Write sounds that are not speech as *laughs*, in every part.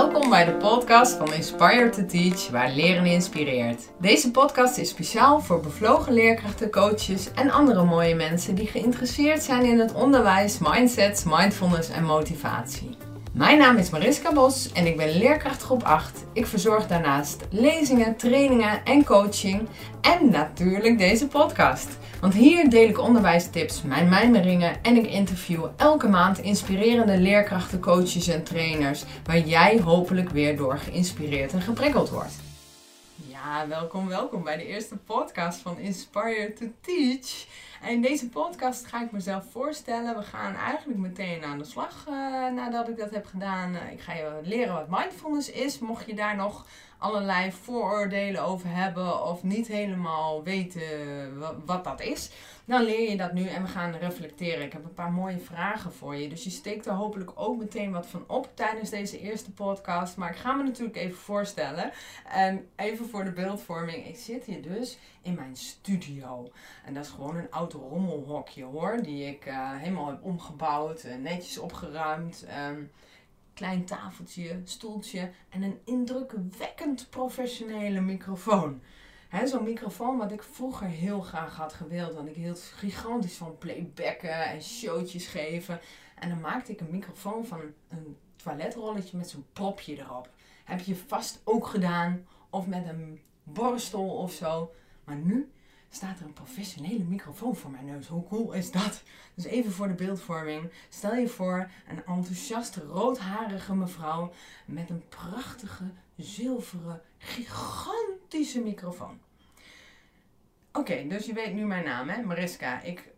Welkom bij de podcast van Inspire to Teach, waar leren inspireert. Deze podcast is speciaal voor bevlogen leerkrachten, coaches en andere mooie mensen die geïnteresseerd zijn in het onderwijs, mindsets, mindfulness en motivatie. Mijn naam is Mariska Bos en ik ben leerkracht groep 8. Ik verzorg daarnaast lezingen, trainingen en coaching en natuurlijk deze podcast. Want hier deel ik onderwijstips, mijn mijmeringen en ik interview elke maand inspirerende leerkrachten, coaches en trainers waar jij hopelijk weer door geïnspireerd en geprikkeld wordt. Ja, welkom, welkom bij de eerste podcast van Inspire to Teach. En in deze podcast ga ik mezelf voorstellen. We gaan eigenlijk meteen aan de slag uh, nadat ik dat heb gedaan. Uh, ik ga je leren wat mindfulness is. Mocht je daar nog allerlei vooroordelen over hebben of niet helemaal weten wat dat is, dan leer je dat nu en we gaan reflecteren. Ik heb een paar mooie vragen voor je. Dus je steekt er hopelijk ook meteen wat van op tijdens deze eerste podcast. Maar ik ga me natuurlijk even voorstellen. En even voor de beeldvorming. Ik zit hier dus in mijn studio. En dat is gewoon een oud rommelhokje hoor. Die ik uh, helemaal heb omgebouwd. Netjes opgeruimd. Um, klein tafeltje, stoeltje en een indrukwekkend professionele microfoon. Zo'n microfoon wat ik vroeger heel graag had gewild. Want ik hield gigantisch van playbacken en showtjes geven. En dan maakte ik een microfoon van een toiletrolletje met zo'n propje erop. Heb je vast ook gedaan. Of met een borstel of zo. Maar nu staat er een professionele microfoon voor mijn neus. Hoe cool is dat? Dus even voor de beeldvorming. Stel je voor een enthousiaste roodharige mevrouw met een prachtige zilveren gigantische microfoon. Oké, dus je weet nu mijn naam, hè? Mariska. Ik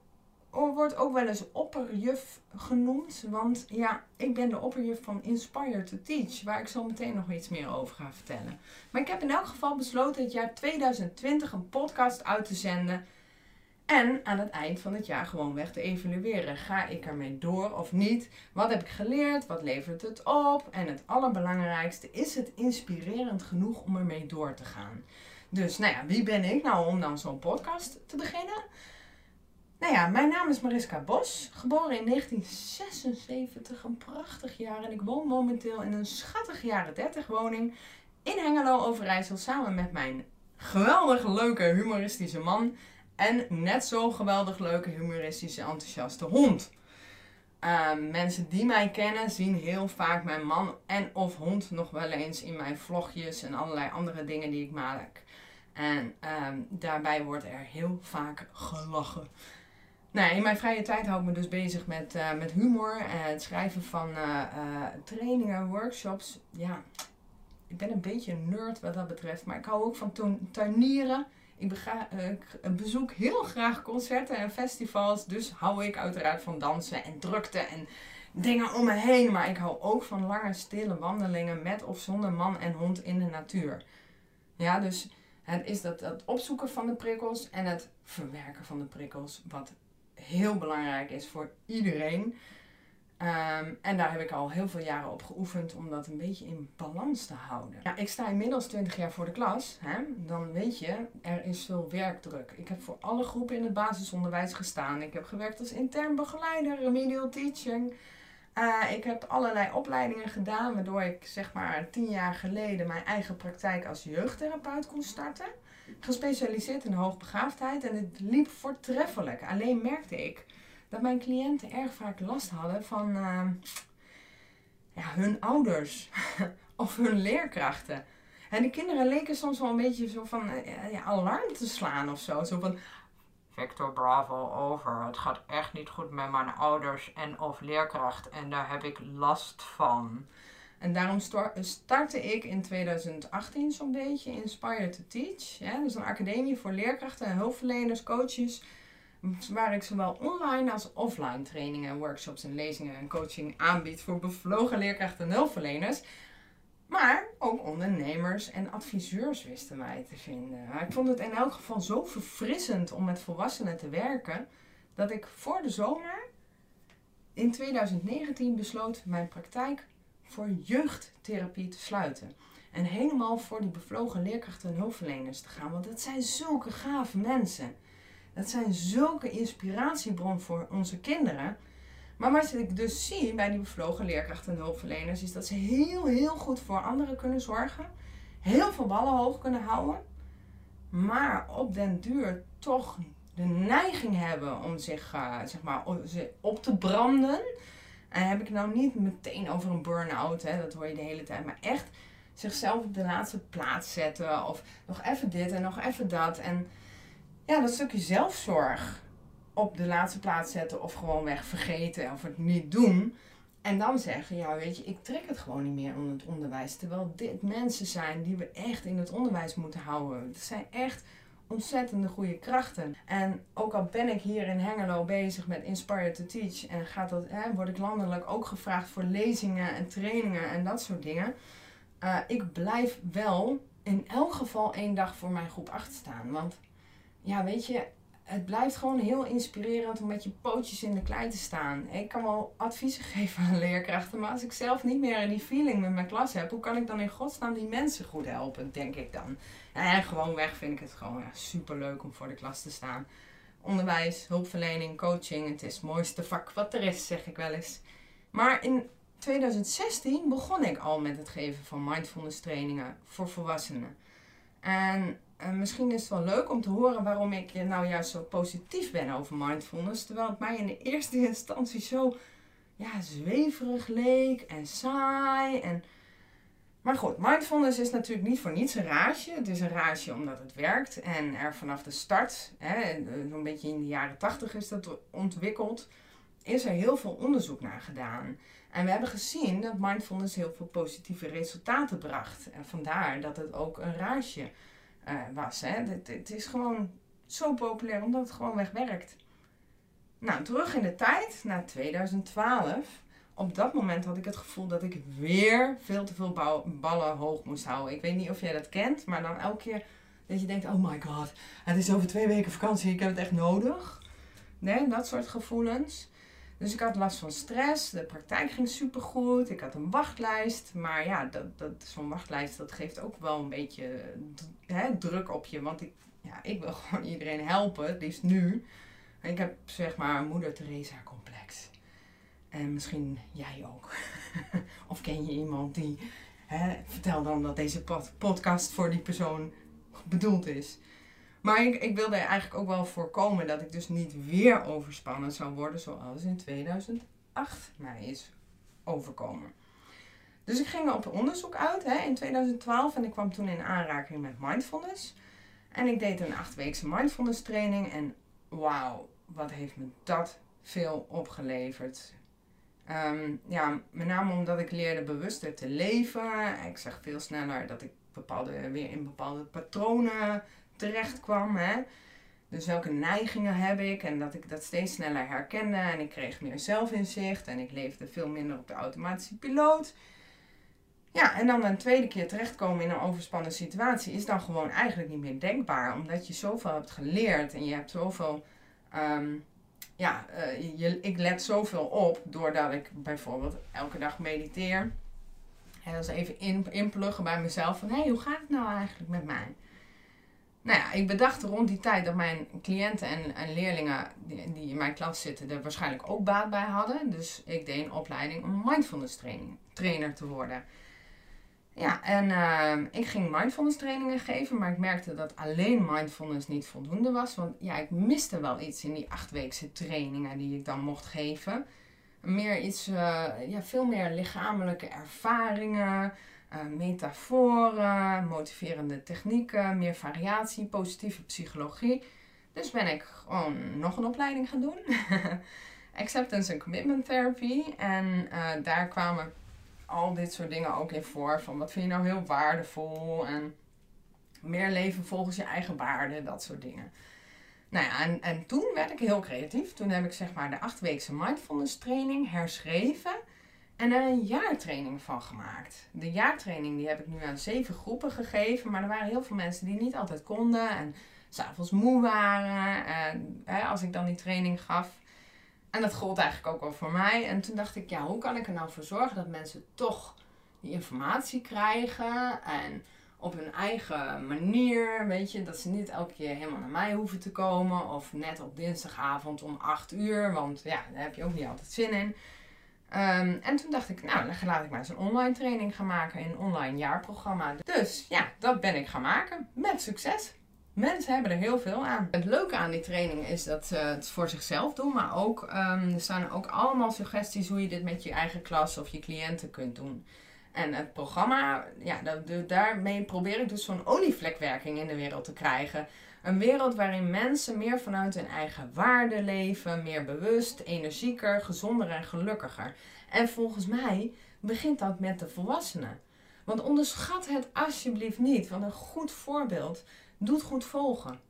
wordt ook wel eens opperjuf genoemd. Want ja, ik ben de opperjuf van Inspire to Teach, waar ik zo meteen nog iets meer over ga vertellen. Maar ik heb in elk geval besloten het jaar 2020 een podcast uit te zenden. En aan het eind van het jaar gewoon weg te evalueren. Ga ik ermee door of niet? Wat heb ik geleerd? Wat levert het op? En het allerbelangrijkste, is het inspirerend genoeg om ermee door te gaan? Dus nou ja, wie ben ik nou om dan zo'n podcast te beginnen? Nou ja, mijn naam is Mariska Bos, geboren in 1976, een prachtig jaar. En ik woon momenteel in een schattige jaren 30 woning in Hengelo, Overijssel, samen met mijn geweldig leuke humoristische man en net zo geweldig leuke humoristische enthousiaste hond. Uh, mensen die mij kennen zien heel vaak mijn man en of hond nog wel eens in mijn vlogjes en allerlei andere dingen die ik maak. En uh, daarbij wordt er heel vaak gelachen. Nou, in mijn vrije tijd hou ik me dus bezig met, uh, met humor en het schrijven van uh, trainingen, workshops. Ja, ik ben een beetje een nerd wat dat betreft, maar ik hou ook van tuinieren. Ik, ik bezoek heel graag concerten en festivals, dus hou ik uiteraard van dansen en drukte en dingen om me heen. Maar ik hou ook van lange, stille wandelingen met of zonder man en hond in de natuur. Ja, dus het is dat, dat opzoeken van de prikkels en het verwerken van de prikkels wat heel belangrijk is voor iedereen. Um, en daar heb ik al heel veel jaren op geoefend om dat een beetje in balans te houden. Ja, ik sta inmiddels 20 jaar voor de klas. Hè? Dan weet je, er is veel werkdruk. Ik heb voor alle groepen in het basisonderwijs gestaan. Ik heb gewerkt als intern begeleider, remedial teaching. Uh, ik heb allerlei opleidingen gedaan, waardoor ik zeg maar tien jaar geleden mijn eigen praktijk als jeugdtherapeut kon starten gespecialiseerd in hoogbegaafdheid en het liep voortreffelijk. Alleen merkte ik dat mijn cliënten erg vaak last hadden van uh, ja, hun ouders *laughs* of hun leerkrachten. En de kinderen leken soms wel een beetje zo van uh, ja, alarm te slaan of zo. Zo van, Victor Bravo over. Het gaat echt niet goed met mijn ouders en of leerkracht en daar heb ik last van. En daarom startte ik in 2018 zo'n beetje Inspire to Teach. Ja, dus een academie voor leerkrachten en hulpverleners, coaches. Waar ik zowel online als offline trainingen, workshops en lezingen en coaching aanbied voor bevlogen leerkrachten en hulpverleners. Maar ook ondernemers en adviseurs wisten mij te vinden. Ik vond het in elk geval zo verfrissend om met volwassenen te werken. Dat ik voor de zomer in 2019 besloot mijn praktijk voor jeugdtherapie te sluiten. En helemaal voor die bevlogen leerkrachten en hulpverleners te gaan. Want dat zijn zulke gave mensen. Dat zijn zulke inspiratiebron voor onze kinderen. Maar wat ik dus zie bij die bevlogen leerkrachten en hulpverleners is dat ze heel, heel goed voor anderen kunnen zorgen. Heel veel ballen hoog kunnen houden. Maar op den duur toch de neiging hebben om zich uh, zeg maar, op te branden. En heb ik nou niet meteen over een burn-out, hè, dat hoor je de hele tijd. Maar echt zichzelf op de laatste plaats zetten. Of nog even dit en nog even dat. En ja, dat stukje zelfzorg op de laatste plaats zetten of gewoon weg vergeten of het niet doen. En dan zeggen, ja weet je, ik trek het gewoon niet meer om het onderwijs. Terwijl dit mensen zijn die we echt in het onderwijs moeten houden. Het zijn echt ontzettende goede krachten. En ook al ben ik hier in Hengelo bezig met Inspire to Teach en gaat dat, hè, word ik landelijk ook gevraagd voor lezingen en trainingen en dat soort dingen. Uh, ik blijf wel in elk geval één dag voor mijn groep 8 staan. Want ja, weet je, het blijft gewoon heel inspirerend om met je pootjes in de klei te staan. Ik kan wel adviezen *laughs* geven aan leerkrachten, maar als ik zelf niet meer die feeling met mijn klas heb, hoe kan ik dan in godsnaam die mensen goed helpen, denk ik dan. En gewoon weg vind ik het gewoon ja, super leuk om voor de klas te staan. Onderwijs, hulpverlening, coaching, het is het mooiste vak wat er is, zeg ik wel eens. Maar in 2016 begon ik al met het geven van mindfulness trainingen voor volwassenen. En en misschien is het wel leuk om te horen waarom ik nou juist zo positief ben over mindfulness. Terwijl het mij in de eerste *laughs* instantie zo ja, zweverig leek en saai. En... Maar goed, mindfulness is natuurlijk niet voor niets een raasje. Het is een raasje omdat het werkt. En er vanaf de start, zo'n beetje in de jaren tachtig is dat ontwikkeld, is er heel veel onderzoek naar gedaan. En we hebben gezien dat mindfulness heel veel positieve resultaten bracht. En vandaar dat het ook een raasje uh, was. Hè. Het, is gewoon zo populair omdat het gewoon weg werkt. Nou, terug in de tijd, naar 2012. Op dat moment had ik het gevoel dat ik weer veel te veel ballen hoog moest houden. Ik weet niet of jij dat kent, maar dan elke keer dat je denkt: oh my god, het is over twee weken vakantie, ik heb het echt nodig. Nee, dat soort gevoelens. Dus ik had last van stress. De praktijk ging supergoed. Ik had een wachtlijst. Maar ja, dat, dat, zo'n wachtlijst dat geeft ook wel een beetje hè, druk op je. Want ik, ja, ik wil *laughs* gewoon iedereen helpen. Het liefst nu. ik heb zeg maar een moeder Teresa complex. En misschien jij ook. *laughs* of ken je iemand die... Hè, vertel dan dat deze podcast voor die persoon bedoeld is. Maar ik, wilde eigenlijk ook wel voorkomen dat ik dus niet weer overspannen zou worden zoals in 2008 mij is overkomen. Dus ik ging op onderzoek uit hè, in 2012 en ik kwam toen in aanraking met mindfulness. En ik deed een achtweekse mindfulness training en wauw, wat heeft me dat veel opgeleverd. Um, ja, met name omdat ik leerde bewuster te leven. Ik zag veel sneller dat ik bepaalde, weer in bepaalde patronen terecht kwam. Hè? Dus welke neigingen heb ik en dat ik dat steeds sneller herkende en ik kreeg meer zelfinzicht en ik leefde veel minder op de automatische piloot. Ja, en dan een tweede keer terechtkomen in een overspannen situatie is dan gewoon eigenlijk niet meer denkbaar, omdat je zoveel hebt geleerd en je hebt zoveel. Um, ja, uh, je, ik let zoveel op doordat ik bijvoorbeeld elke dag mediteer. En is even in, inpluggen bij mezelf van hé, hey, hoe gaat het nou eigenlijk met mij? Nou ja, ik bedacht rond die tijd dat mijn cliënten en, en leerlingen die, die, in mijn klas zitten er waarschijnlijk ook baat bij hadden. Dus ik deed een opleiding om mindfulness training, trainer te worden. Ja, en uh, ik ging mindfulness trainingen geven, maar ik merkte dat alleen mindfulness niet voldoende was. Want ja, ik miste wel iets in die achtweekse trainingen die ik dan mocht geven. Meer iets, uh, ja, veel meer lichamelijke ervaringen, metaforen, motiverende technieken, meer variatie, positieve psychologie. Dus ben ik gewoon nog een opleiding gaan doen. *laughs* Acceptance and Commitment Therapy. En uh, daar kwamen al dit soort dingen ook in voor. Van wat vind je nou heel waardevol en meer leven volgens je eigen waarden, dat soort dingen. Nou ja, en, en toen werd ik heel creatief. Toen heb ik zeg maar de achtweekse mindfulness training herschreven en er een jaartraining van gemaakt. De jaartraining die heb ik nu aan zeven groepen gegeven. Maar er waren heel veel mensen die niet altijd konden. En s'avonds moe waren. En hè, als ik dan die training gaf. En dat gold eigenlijk ook wel voor mij. En toen dacht ik, ja, hoe kan ik er nou voor zorgen dat mensen toch die informatie krijgen. En op hun eigen manier. Weet je, dat ze niet elke keer helemaal naar mij hoeven te komen. Of net op dinsdagavond om 8 uur. Want ja, daar heb je ook niet altijd zin in. Ehm, en toen dacht ik, nou, dan laat ik maar eens een online training gaan maken een online jaarprogramma. Dus ja, dat ben ik gaan maken. Met succes. Mensen hebben er heel veel aan. Het leuke aan die training is dat ze het voor zichzelf doen, maar ook um, er staan ook allemaal suggesties hoe je dit met je eigen klas of je cliënten kunt doen. En het programma, ja, daarmee probeer ik dus zo'n olievlekwerking in de wereld te krijgen. Een wereld waarin mensen meer vanuit hun eigen waarde leven, meer bewust, energieker, gezonder en gelukkiger. En volgens mij begint dat met de volwassenen. Want onderschat het alsjeblieft niet, want een goed voorbeeld doet goed volgen.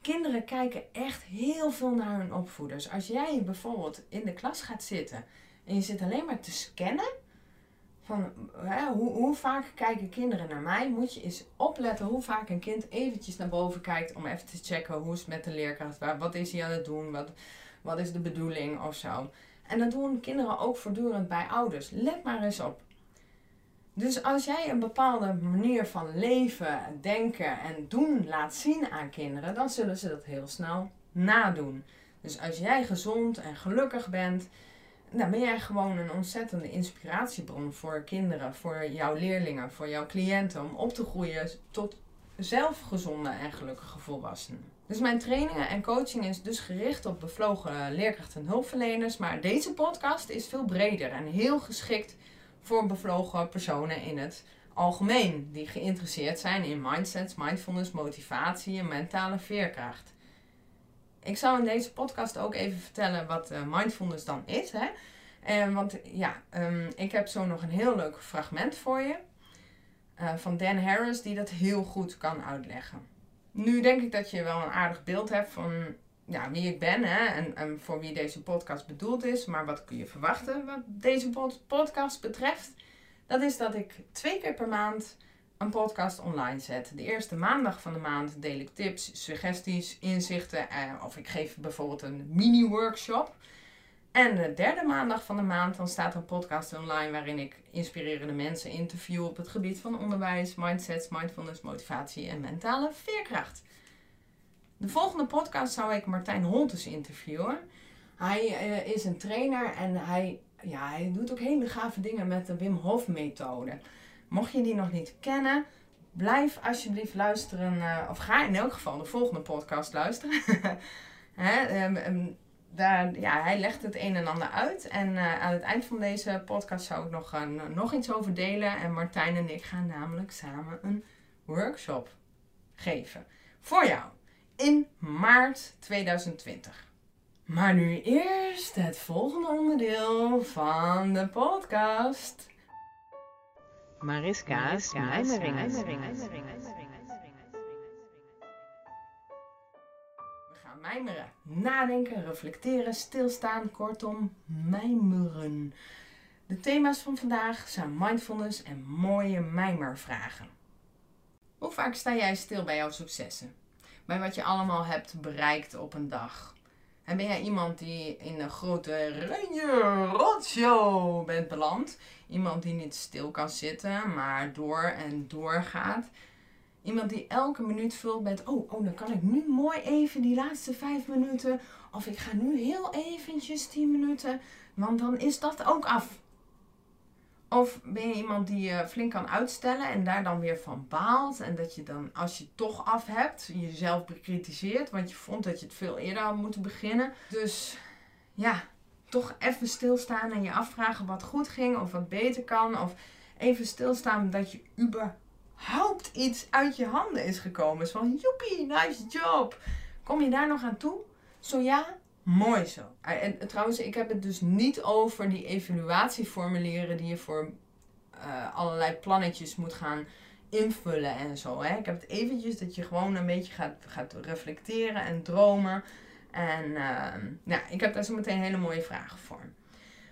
Kinderen kijken echt heel veel naar hun opvoeders. Als jij bijvoorbeeld in de klas gaat zitten en je zit alleen maar te scannen van hè, hoe, hoe, vaak kijken kinderen naar mij, moet je eens opletten hoe vaak een kind eventjes naar boven kijkt om even te checken hoe is het met de leerkracht, wat is hij aan het doen, wat, wat is de bedoeling of zo. En dat doen kinderen ook voortdurend bij ouders. Let maar eens op. Dus als jij een bepaalde manier van leven, denken en doen laat zien aan kinderen, dan zullen ze dat heel snel nadoen. Dus als jij gezond en gelukkig bent, dan ben jij gewoon een ontzettende inspiratiebron voor kinderen, voor jouw leerlingen, voor jouw cliënten om op te groeien tot zelfgezonde en gelukkige volwassenen. Dus mijn trainingen en coaching is dus gericht op bevlogen leerkrachten en hulpverleners, maar deze podcast is veel breder en heel geschikt voor bevlogen personen in het algemeen die geïnteresseerd zijn in mindsets, mindfulness, motivatie en mentale veerkracht. Ik zal in deze podcast ook even vertellen wat uh, mindfulness dan is. Hè? Uh, want ja, um, ik heb zo nog een heel leuk fragment voor je. Uh, van Dan Harris die dat heel goed kan uitleggen. Nu denk ik dat je wel een aardig beeld hebt van ja, wie ik ben hè, en, en voor wie deze podcast bedoeld is. Maar wat kun je verwachten wat deze podcast betreft? Dat is dat ik twee keer per maand een podcast online zet. De eerste maandag van de maand deel ik tips, suggesties, inzichten. Eh, of ik geef bijvoorbeeld een mini-workshop. En de derde maandag van de maand dan staat een podcast online waarin ik inspirerende mensen interview op het gebied van onderwijs, mindsets, mindfulness, motivatie en mentale veerkracht. De volgende podcast zou ik Martijn Hontes interviewen. Hij uh, is een trainer en hij, ja, hij doet ook hele gave dingen met de Wim Hof methode. Mocht je die nog niet kennen, blijf alsjeblieft luisteren. Uh, of ga in elk geval de volgende podcast luisteren. *laughs* Hè, um, daar, ja, hij legt het een en ander uit. En uh, aan het eind van deze podcast zou ik nog, uh, nog iets over delen. En Martijn en ik gaan namelijk samen een workshop geven. Voor jou. In maart 2020. Maar nu eerst het volgende onderdeel van de podcast. Mariska's mijmeringen. We gaan mijmeren, nadenken, reflecteren, stilstaan, kortom, mijmeren. De thema's van vandaag zijn mindfulness en mooie mijmervragen. Hoe vaak sta jij stil bij jouw successen? Bij wat je allemaal hebt bereikt op een dag? En ben jij iemand die in een grote ranje rotshow bent beland? Iemand die niet stil kan zitten, maar door en door gaat? Iemand die elke minuut vult met, oh, oh, dan kan ik nu mooi even die laatste vijf minuten. Of ik ga nu heel eventjes tien minuten, want dan is dat ook af. Of ben je iemand die je flink kan uitstellen en daar dan weer van baalt. En dat je dan, als je toch af hebt, jezelf bekritiseert. Want je vond dat je het veel eerder had moeten beginnen. Dus ja, toch even stilstaan en je afvragen wat goed ging of wat beter kan. Of even stilstaan dat je überhaupt iets uit je handen is gekomen. Zo van, joepie, nice job. Kom je daar nog aan toe? Zo ja, Mooi zo. En trouwens, ik heb het dus niet over die evaluatieformulieren die je voor uh, allerlei plannetjes moet gaan invullen en zo. Hè. Ik heb het eventjes dat je gewoon een beetje gaat, gaat reflecteren en dromen. En uh, nou, ik heb daar zo meteen hele mooie vragen voor.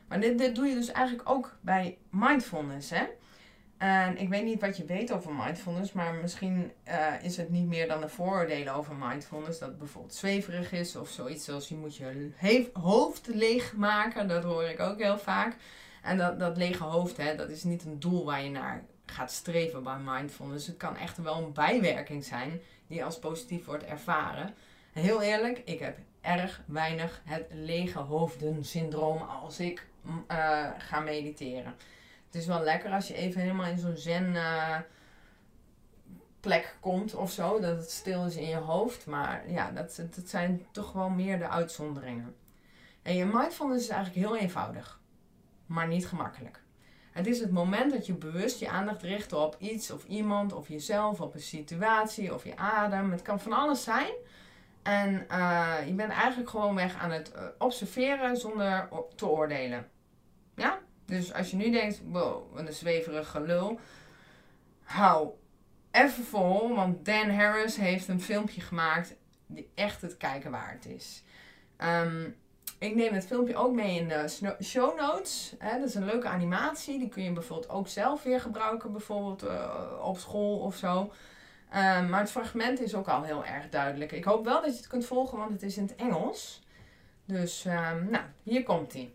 Maar dit, dit doe je dus eigenlijk ook bij mindfulness. Hè? En ik weet niet wat je weet over mindfulness, maar misschien uh, is het niet meer dan de vooroordelen over mindfulness. Dat bijvoorbeeld zweverig is of zoiets zoals je moet je hoofd leeg maken. Dat hoor ik ook heel vaak. En dat, dat lege hoofd, hè, dat is niet een doel waar je naar gaat streven bij mindfulness. Het kan echt wel een bijwerking zijn die als positief wordt ervaren. En heel eerlijk, ik heb erg weinig het lege hoofden syndroom als ik mm, eh, ga mediteren. Het is wel lekker als je even helemaal in zo'n zen uh, plek komt of zo. Dat het stil is in je hoofd. Maar ja, dat, zijn toch wel meer de uitzonderingen. En je mindfulness is eigenlijk heel eenvoudig. Maar niet gemakkelijk. Het is het moment dat je bewust je aandacht richt op iets of iemand of jezelf, op een situatie of je adem. Het kan van alles zijn. En uh, je bent eigenlijk gewoon weg aan het uh, observeren zonder te oordelen. Dus als je nu denkt, wow, een zweverige lul. Hou even vol, want Dan Harris heeft een filmpje gemaakt die echt het kijken waard is. Um, ik neem het filmpje ook mee in de show notes. Hè, dat is een leuke animatie. Die kun je bijvoorbeeld ook zelf weer gebruiken, bijvoorbeeld uh, op school of zo. Um, maar het fragment is ook al heel erg duidelijk. Ik hoop wel dat je het kunt volgen, want het is in het Engels. Dus, um, nou, hier komt hij.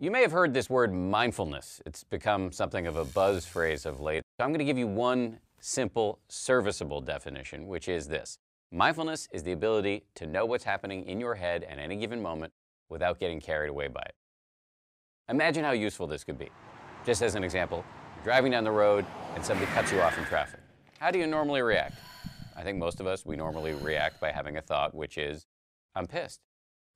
You may have heard this word mindfulness. It's become something of a buzz phrase of late. I'm going to give you one simple, serviceable definition, which is this. Mindfulness is the ability to know what's happening in your head at any given moment without getting carried away by it. Imagine how useful this could be. Just as an example, you're driving down the road and somebody cuts you off in traffic. How do you normally react? I think most of us, we normally react by having a thought, which is, I'm pissed.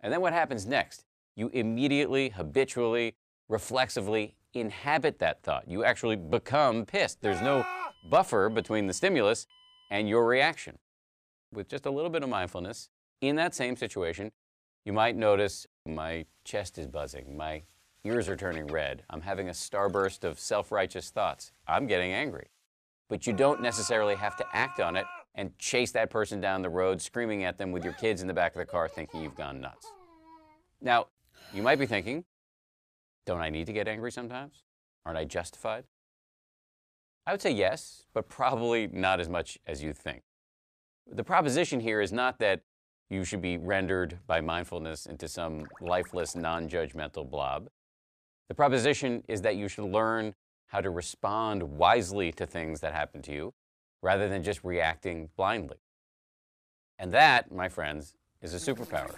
And then what happens next? You immediately, habitually, reflexively inhabit that thought. You actually become pissed. There's no buffer between the stimulus and your reaction with just a little bit of mindfulness, in that same situation, you might notice my chest is buzzing, my ears are turning red, I'm having a starburst of self righteous thoughts, I'm getting angry. But you don't necessarily have to act on it and chase that person down the road, screaming at them with your kids in the back of the car, thinking you've gone nuts. Now, you might be thinking, don't I need to get angry sometimes? Aren't I justified? I would say yes, but probably not as much as you think. The proposition here is not that you should be rendered by mindfulness into some lifeless, non judgmental blob. The proposition is that you should learn how to respond wisely to things that happen to you rather than just reacting blindly. And that, my friends, is a superpower.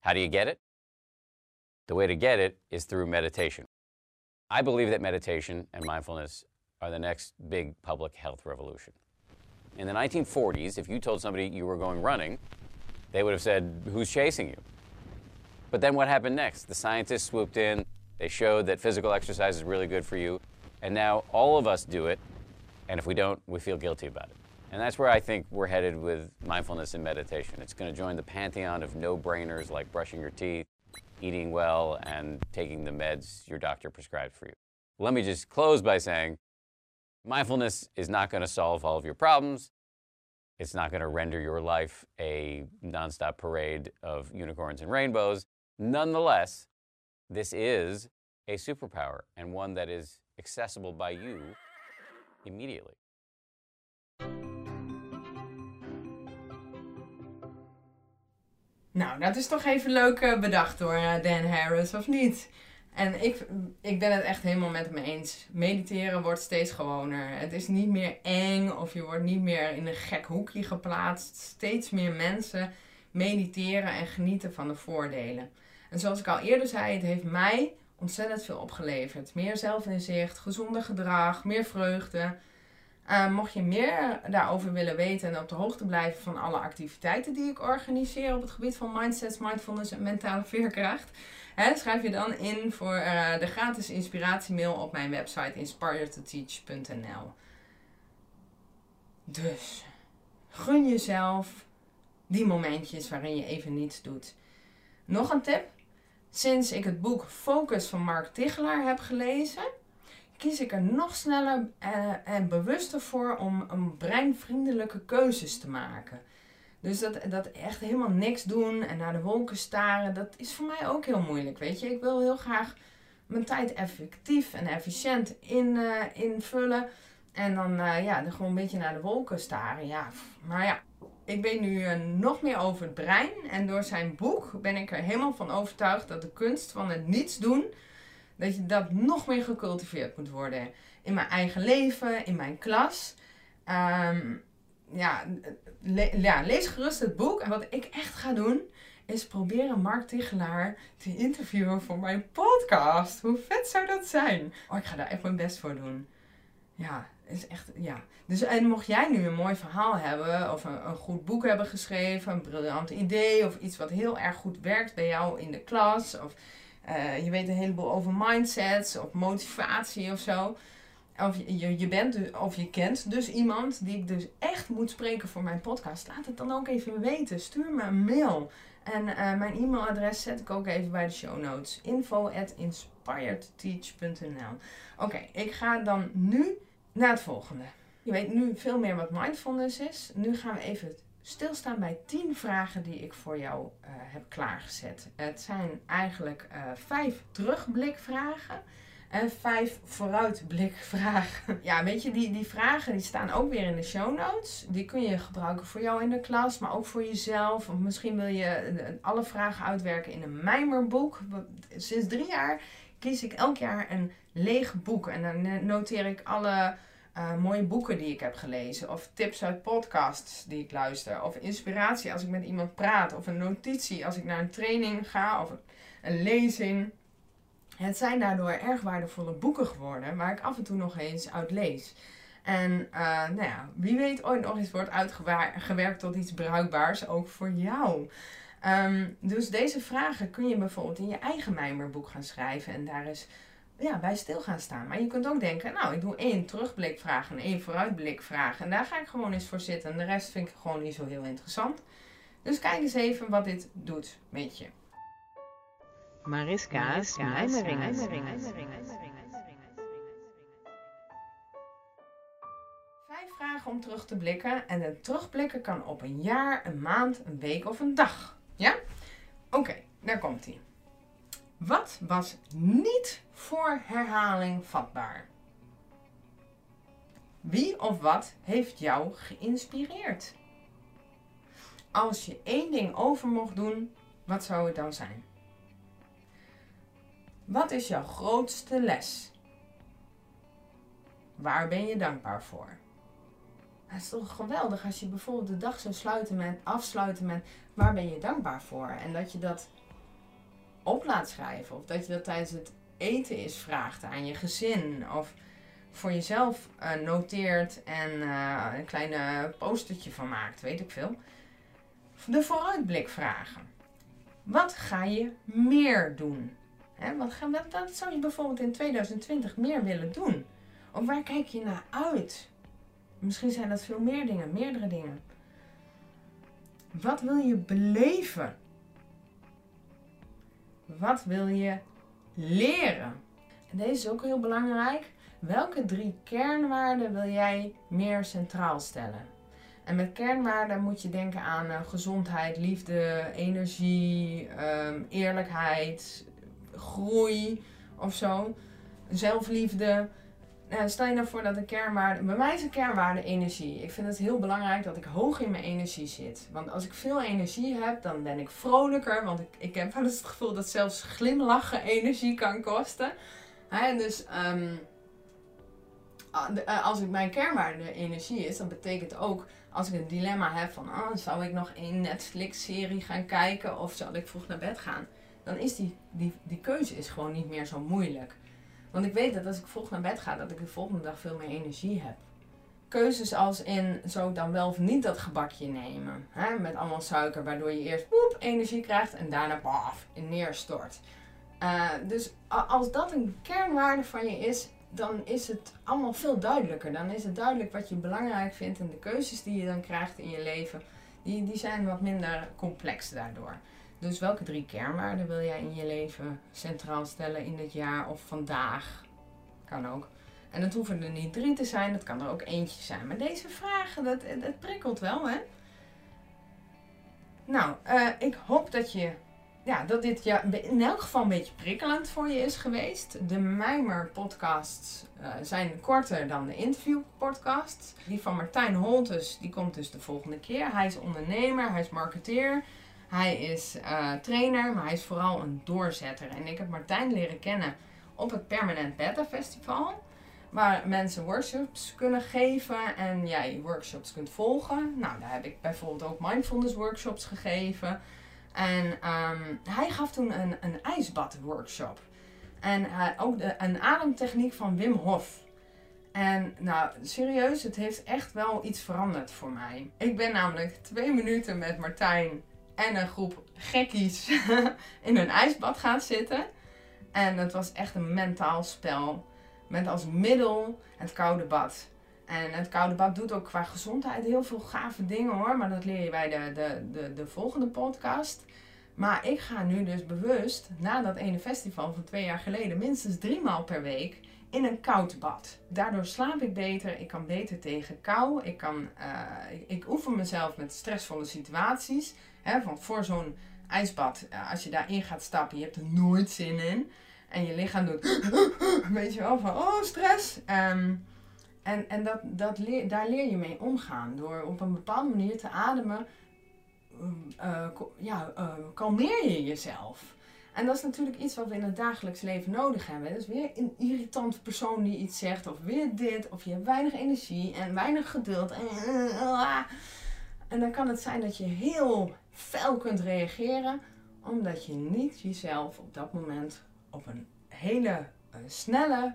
How do you get it? The way to get it is through meditation. I believe that meditation and mindfulness are the next big public health revolution. In the 1940s, if you told somebody you were going running, they would have said, Who's chasing you? But then what happened next? The scientists swooped in, they showed that physical exercise is really good for you, and now all of us do it, and if we don't, we feel guilty about it. And that's where I think we're headed with mindfulness and meditation. It's going to join the pantheon of no brainers like brushing your teeth, eating well, and taking the meds your doctor prescribed for you. Let me just close by saying Mindfulness is not going to solve all of your problems. It's not going to render your life a nonstop parade of unicorns and rainbows. Nonetheless, this is a superpower and one that is accessible by you immediately. Nou, dat is toch even leuk uh, bedacht door uh, Dan Harris, of niet? En ik, ik ben het echt helemaal met me eens. Mediteren wordt steeds gewoner. Het is niet meer eng of je wordt niet meer in een gek hoekje geplaatst. Steeds meer mensen mediteren en genieten van de voordelen. En zoals ik al eerder zei, het heeft mij ontzettend veel opgeleverd. Meer zelfinzicht, gezonder gedrag, meer vreugde. Uh, mocht je meer daarover willen weten en op de hoogte blijven van alle activiteiten die ik organiseer op het gebied van mindsets, mindfulness en mentale veerkracht, hè, schrijf je dan in voor uh, de gratis inspiratiemail op mijn website inspiretoteach.nl. Dus gun jezelf die momentjes waarin je even niets doet. Nog een tip. Sinds ik het boek Focus van Mark Tichelaar heb gelezen, kies ik er nog sneller uh, en bewuster voor om een breinvriendelijke keuzes te maken. Dus dat, dat echt helemaal niks doen en naar de wolken staren, dat is voor mij ook heel moeilijk, weet je. Ik wil heel graag mijn tijd effectief en efficiënt in, uh, invullen. En dan uh, ja, er gewoon een beetje naar de wolken staren. Ja, maar ja, ik weet nu nog meer over het brein. En door zijn boek ben ik er helemaal van overtuigd dat de kunst van het niets doen Dat je dat nog meer gecultiveerd moet worden. In mijn eigen leven, in mijn klas. Ehm, ja, lees gerust het boek. En wat ik echt ga doen, is proberen Mark Tichelaar te interviewen voor mijn podcast. Hoe vet zou dat zijn? Oh, ik ga daar echt mijn best voor doen. Ja, is echt, ja. Dus en mocht jij nu een mooi verhaal hebben, of een, een goed boek hebben geschreven, een briljant idee, of iets wat heel erg goed werkt bij jou in de klas, of uh, je weet een heleboel over mindsets, of motivatie of zo. Of je, je, bent, dus, of je kent dus iemand die ik dus echt moet spreken voor mijn podcast. Laat het dan ook even weten. Stuur me een mail. En uh, mijn e-mailadres zet ik ook even bij de show notes. info at inspiredteach.nl Oké, ik ga dan nu naar het volgende. Je weet nu veel meer wat mindfulness is. Nu gaan we even stilstaan bij 10 vragen die ik voor jou uh, heb klaargezet. Het zijn eigenlijk uh, vijf terugblikvragen en vijf vooruitblikvragen. *laughs* Ja, weet je, die, die vragen die staan ook weer in de show notes. Die kun je gebruiken voor jou in de klas, maar ook voor jezelf. Of misschien wil je alle vragen uitwerken in een mijmerboek. Sinds drie jaar kies ik elk jaar een leeg boek. En dan noteer ik alle uh, mooie boeken die ik heb gelezen. Of tips uit podcasts die ik luister. Of inspiratie als ik met iemand praat. Of een notitie als ik naar een training ga. Of een lezing. Het zijn daardoor erg waardevolle boeken geworden. Waar ik af en toe nog eens uit lees. En uh, nou ja, wie weet ooit nog eens wordt uitgewerkt tot iets bruikbaars. Ook voor jou. Um, dus deze vragen kun je bijvoorbeeld in je eigen mijmerboek gaan schrijven. En daar is ja, bij stil gaan staan. Maar je kunt ook denken, nou, ik doe één terugblikvraag en één vooruitblikvraag. En daar ga ik gewoon eens voor zitten. En de rest vind ik gewoon niet zo heel interessant. Dus kijk eens even wat dit doet met je. Mariska's mijmeringen. Vijf vragen om terug te blikken. En het terugblikken kan op een jaar, een maand, een week of een dag. Ja? Oké, daar komt hij. Wat was niet voor herhaling vatbaar? Wie of wat heeft jou geïnspireerd? Als je één ding over mocht doen, wat zou het dan zijn? Wat is jouw grootste les? Waar ben je dankbaar voor? Het is toch geweldig als je bijvoorbeeld de dag zou sluiten met, afsluiten met waar ben je dankbaar voor? En dat je dat op laat schrijven. Of dat je dat tijdens het eten is vraagt aan je gezin. Of voor jezelf uh, noteert en uh, een kleine postertje van maakt, weet ik veel. De vooruitblik vragen. Wat ga je meer doen? Hè, wat, ga, wat, wat zou je bijvoorbeeld in 2020 meer willen doen? Of waar kijk je naar uit? Misschien zijn dat veel meer dingen, meerdere dingen. Wat wil je beleven? Wat wil je leren? En deze is ook heel belangrijk. Welke drie kernwaarden wil jij meer centraal stellen? En met kernwaarden moet je denken aan uh, gezondheid, liefde, energie, um, eerlijkheid, groei of zo. Zelfliefde. Nou, stel je nou voor dat de kernwaarde. Bij mij is een kernwaarde energie. Ik vind het heel belangrijk dat ik hoog in mijn energie zit. Want als ik veel energie heb, dan ben ik vrolijker. Want ik, ik heb wel eens het gevoel dat zelfs glimlachen energie kan kosten. Dus um, als ik mijn kernwaarde energie is, dan betekent ook als ik een dilemma heb van oh, zou ik nog een Netflix-serie gaan kijken of zal ik vroeg naar bed gaan? Dan is die, die, die keuze is gewoon niet meer zo moeilijk. Want ik weet dat als ik vroeg naar bed ga, dat ik de volgende dag veel meer energie heb. Keuzes als in, ik dan wel of niet dat gebakje nemen? Hè? Met allemaal suiker, waardoor je eerst poep, energie krijgt en daarna baf, neerstort. Uh, dus als dat een kernwaarde van je is, dan is het allemaal veel duidelijker. Dan is het duidelijk wat je belangrijk vindt en de keuzes die je dan krijgt in je leven, die, die zijn wat minder complex daardoor. Dus welke drie kernwaarden wil jij in je leven centraal stellen in dit jaar of vandaag? Kan ook. En dat hoeven er niet drie te zijn, dat kan er ook eentje zijn. Maar deze vragen, dat, prikkelt wel, hè? Nou, uh, ik hoop dat je ja, dat dit ja, in elk geval een beetje prikkelend voor je is geweest. De Mijmer podcasts uh, zijn korter dan de interview podcasts. Die van Martijn Holtes, die komt dus de volgende keer. Hij is ondernemer, hij is marketeer. Hij is uh, trainer, maar hij is vooral een doorzetter. En ik heb Martijn leren kennen op het Permanent Beta Festival. Waar mensen workshops kunnen geven en jij workshops kunt volgen. Nou, daar heb ik bijvoorbeeld ook mindfulness workshops gegeven. En ehm, hij gaf toen een, een ijsbad workshop. En uh, ook een ademtechniek van Wim Hof. En nou, serieus, het heeft echt wel iets veranderd voor mij. Ik ben namelijk twee minuten met Martijn en een groep gekkies *laughs* in een ijsbad gaan zitten. En het was echt een mentaal spel. Met als middel het koude bad. En het koude bad doet ook qua gezondheid heel veel gave dingen hoor. Maar dat leer je bij de, de, de, de volgende podcast. Maar ik ga nu dus bewust, na dat ene festival van twee jaar geleden, minstens drie maal per week in een koud bad. Daardoor slaap ik beter, ik kan beter tegen kou. Ik, kan, ik, ik, oefen mezelf met stressvolle situaties. Hè, want voor zo'n ijsbad, als je daarin gaat stappen, je hebt er nooit zin in. En je lichaam doet, *laughs* weet je wel, van oh stress. Um, en en dat, dat leer, daar leer je mee omgaan. Door op een bepaalde manier te ademen, uh, ja, kalmeer je jezelf. En dat is natuurlijk iets wat we in het dagelijks leven nodig hebben. Dus weer een irritant persoon die iets zegt, of weer dit, of je hebt weinig energie en weinig geduld. En dan kan het zijn dat je heel fel kunt reageren, omdat je niet jezelf op dat moment op een hele uh, snelle,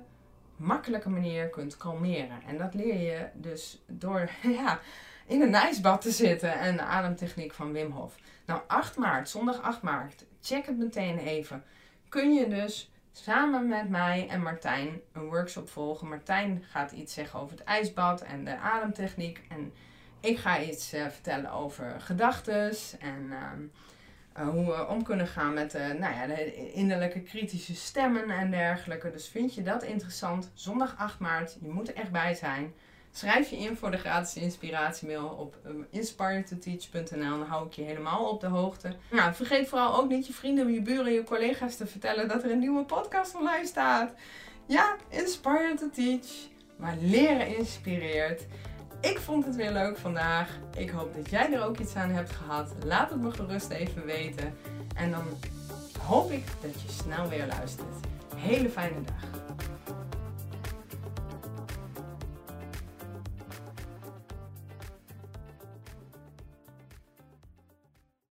makkelijke manier kunt kalmeren. En dat leer je dus door *laughs* ja, in een ijsbad te zitten en de ademtechniek van Wim Hof. Nou, 8 maart, zondag 8 maart, check het meteen even. Kun je dus samen met mij en Martijn een workshop volgen. Martijn gaat iets zeggen over het ijsbad en de ademtechniek. En ik ga iets uh, vertellen over gedachten en uh, hoe we om kunnen gaan met de, nou ja, de innerlijke kritische stemmen en dergelijke. Dus vind je dat interessant? Zondag 8 maart, je moet er echt bij zijn. Schrijf je in voor de gratis inspiratiemail op um, inspiretoteach.nl. Dan hou ik je helemaal op de hoogte. Nou, vergeet vooral ook niet je vrienden, je buren, je collega's te vertellen dat er een nieuwe podcast online staat. Ja, Inspire to Teach. Maar leren inspireert. Ik vond het weer leuk vandaag. Ik hoop dat jij er ook iets aan hebt gehad. Laat het me gerust even weten. En dan hoop ik dat je snel weer luistert. Hele fijne dag.